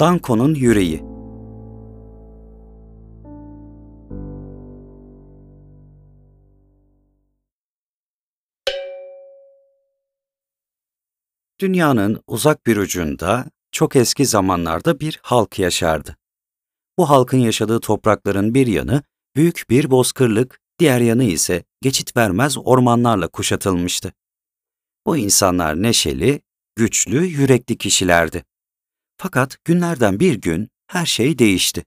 Danko'nun yüreği. Dünyanın uzak bir ucunda çok eski zamanlarda bir halk yaşardı. Bu halkın yaşadığı toprakların bir yanı büyük bir bozkırlık, diğer yanı ise geçit vermez ormanlarla kuşatılmıştı. Bu insanlar neşeli, güçlü, yürekli kişilerdi. Fakat günlerden bir gün her şey değişti.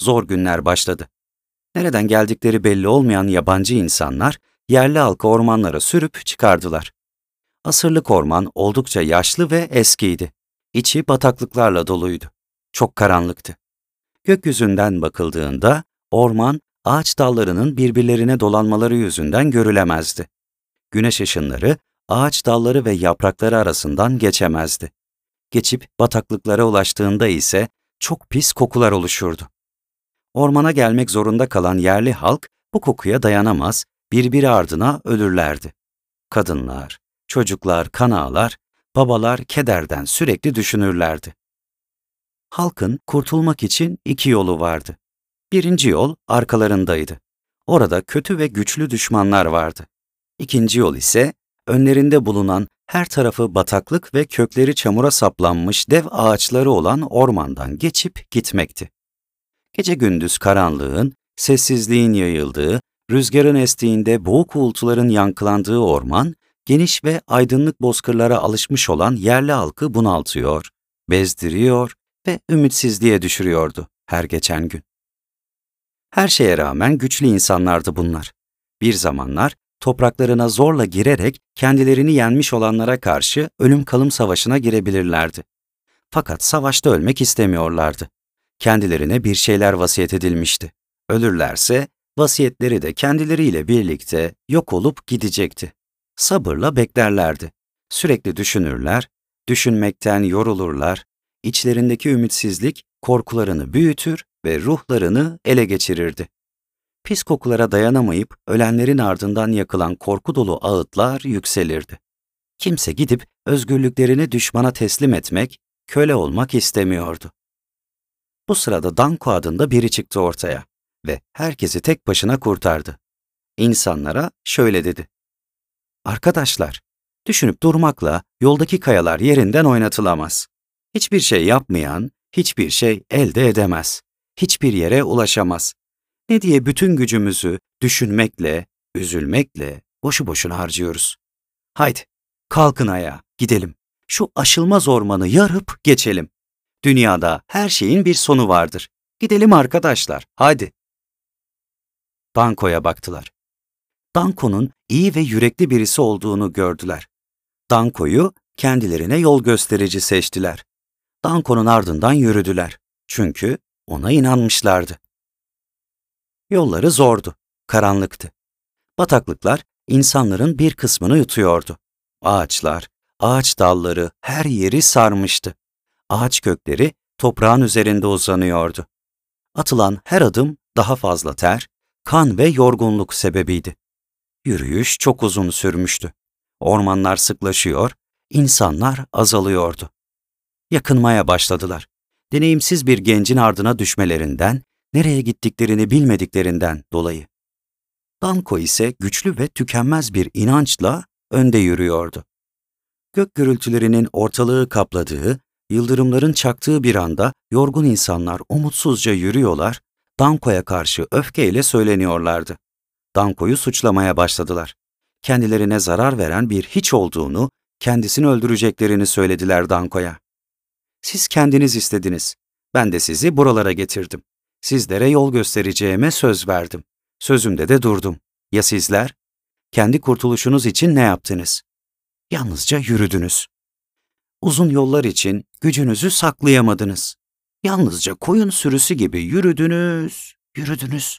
Zor günler başladı. Nereden geldikleri belli olmayan yabancı insanlar yerli halkı ormanlara sürüp çıkardılar. Asırlık orman oldukça yaşlı ve eskiydi. İçi bataklıklarla doluydu. Çok karanlıktı. Gökyüzünden bakıldığında orman ağaç dallarının birbirlerine dolanmaları yüzünden görülemezdi. Güneş ışınları ağaç dalları ve yaprakları arasından geçemezdi. Geçip bataklıklara ulaştığında ise çok pis kokular oluşurdu. Ormana gelmek zorunda kalan yerli halk bu kokuya dayanamaz, birbiri ardına ölürlerdi. Kadınlar, çocuklar kan ağlar, babalar kederden sürekli düşünürlerdi. Halkın kurtulmak için iki yolu vardı. Birinci yol arkalarındaydı. Orada kötü ve güçlü düşmanlar vardı. İkinci yol ise önlerinde bulunan her tarafı bataklık ve kökleri çamura saplanmış dev ağaçları olan ormandan geçip gitmekti. Gece gündüz karanlığın, sessizliğin yayıldığı, rüzgarın estiğinde boğuk uğultuların yankılandığı orman, geniş ve aydınlık bozkırlara alışmış olan yerli halkı bunaltıyor, bezdiriyor ve ümitsizliğe düşürüyordu her geçen gün. Her şeye rağmen güçlü insanlardı bunlar. Bir zamanlar topraklarına zorla girerek kendilerini yenmiş olanlara karşı ölüm kalım savaşına girebilirlerdi. Fakat savaşta ölmek istemiyorlardı. Kendilerine bir şeyler vasiyet edilmişti. Ölürlerse vasiyetleri de kendileriyle birlikte yok olup gidecekti. Sabırla beklerlerdi. Sürekli düşünürler, düşünmekten yorulurlar, içlerindeki ümitsizlik korkularını büyütür ve ruhlarını ele geçirirdi. Pis kokulara dayanamayıp ölenlerin ardından yakılan korku dolu ağıtlar yükselirdi. Kimse gidip özgürlüklerini düşmana teslim etmek, köle olmak istemiyordu. Bu sırada Danko adında biri çıktı ortaya ve herkesi tek başına kurtardı. İnsanlara şöyle dedi. Arkadaşlar, düşünüp durmakla yoldaki kayalar yerinden oynatılamaz. Hiçbir şey yapmayan, hiçbir şey elde edemez. Hiçbir yere ulaşamaz. Ne diye bütün gücümüzü düşünmekle, üzülmekle boşu boşuna harcıyoruz. Haydi, kalkın ayağa, gidelim. Şu aşılmaz ormanı yarıp geçelim. Dünyada her şeyin bir sonu vardır. Gidelim arkadaşlar, hadi. Danko'ya baktılar. Danko'nun iyi ve yürekli birisi olduğunu gördüler. Danko'yu kendilerine yol gösterici seçtiler. Danko'nun ardından yürüdüler. Çünkü ona inanmışlardı. Yolları zordu, karanlıktı. Bataklıklar insanların bir kısmını yutuyordu. Ağaçlar, ağaç dalları her yeri sarmıştı. Ağaç kökleri toprağın üzerinde uzanıyordu. Atılan her adım daha fazla ter, kan ve yorgunluk sebebiydi. Yürüyüş çok uzun sürmüştü. Ormanlar sıklaşıyor, insanlar azalıyordu. Yakınmaya başladılar. Deneyimsiz bir gencin ardına düşmelerinden, nereye gittiklerini bilmediklerinden dolayı. Danko ise güçlü ve tükenmez bir inançla önde yürüyordu. Gök gürültülerinin ortalığı kapladığı, yıldırımların çaktığı bir anda yorgun insanlar umutsuzca yürüyorlar, Danko'ya karşı öfkeyle söyleniyorlardı. Danko'yu suçlamaya başladılar. Kendilerine zarar veren bir hiç olduğunu, kendisini öldüreceklerini söylediler Danko'ya. Siz kendiniz istediniz. Ben de sizi buralara getirdim. Sizlere yol göstereceğime söz verdim. Sözümde de durdum. Ya sizler? Kendi kurtuluşunuz için ne yaptınız? Yalnızca yürüdünüz. Uzun yollar için gücünüzü saklayamadınız. Yalnızca koyun sürüsü gibi yürüdünüz, yürüdünüz.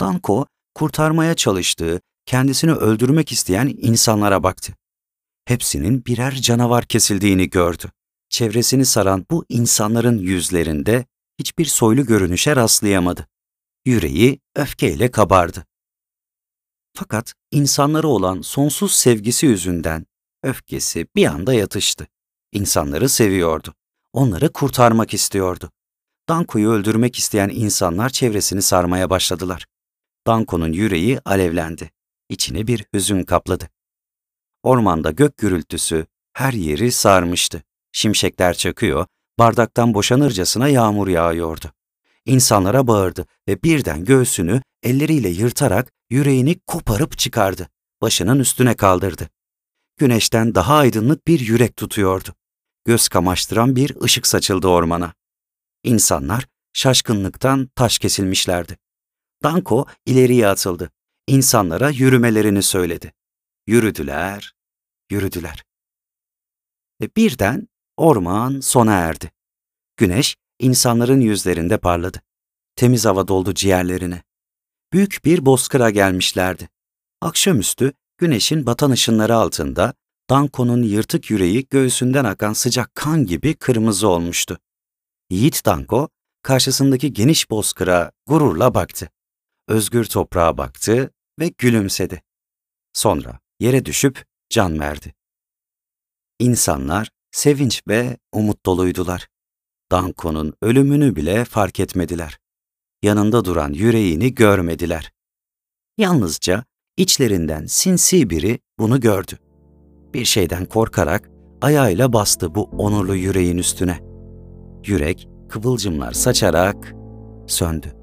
Danko, kurtarmaya çalıştığı, kendisini öldürmek isteyen insanlara baktı. Hepsinin birer canavar kesildiğini gördü. Çevresini saran bu insanların yüzlerinde hiçbir soylu görünüşe rastlayamadı. Yüreği öfkeyle kabardı. Fakat insanlara olan sonsuz sevgisi yüzünden öfkesi bir anda yatıştı. İnsanları seviyordu. onları kurtarmak istiyordu. Danko'yu öldürmek isteyen insanlar çevresini sarmaya başladılar. Danko'nun yüreği alevlendi. İçini bir hüzün kapladı. Ormanda gök gürültüsü her yeri sarmıştı. Şimşekler çakıyor, bardaktan boşanırcasına yağmur yağıyordu. İnsanlara bağırdı ve birden göğsünü elleriyle yırtarak yüreğini koparıp çıkardı. Başının üstüne kaldırdı. Güneşten daha aydınlık bir yürek tutuyordu. Göz kamaştıran bir ışık saçıldı ormana. İnsanlar şaşkınlıktan taş kesilmişlerdi. Danko ileriye atıldı. İnsanlara yürümelerini söyledi. Yürüdüler, yürüdüler. Ve birden orman sona erdi. Güneş insanların yüzlerinde parladı. Temiz hava doldu ciğerlerine. Büyük bir bozkıra gelmişlerdi. Akşamüstü güneşin batan ışınları altında Danko'nun yırtık yüreği göğsünden akan sıcak kan gibi kırmızı olmuştu. Yiğit Danko karşısındaki geniş bozkıra gururla baktı. Özgür toprağa baktı ve gülümsedi. Sonra yere düşüp can verdi. İnsanlar sevinç ve umut doluydular. Danko'nun ölümünü bile fark etmediler. Yanında duran yüreğini görmediler. Yalnızca içlerinden sinsi biri bunu gördü. Bir şeyden korkarak ayağıyla bastı bu onurlu yüreğin üstüne. Yürek kıvılcımlar saçarak söndü.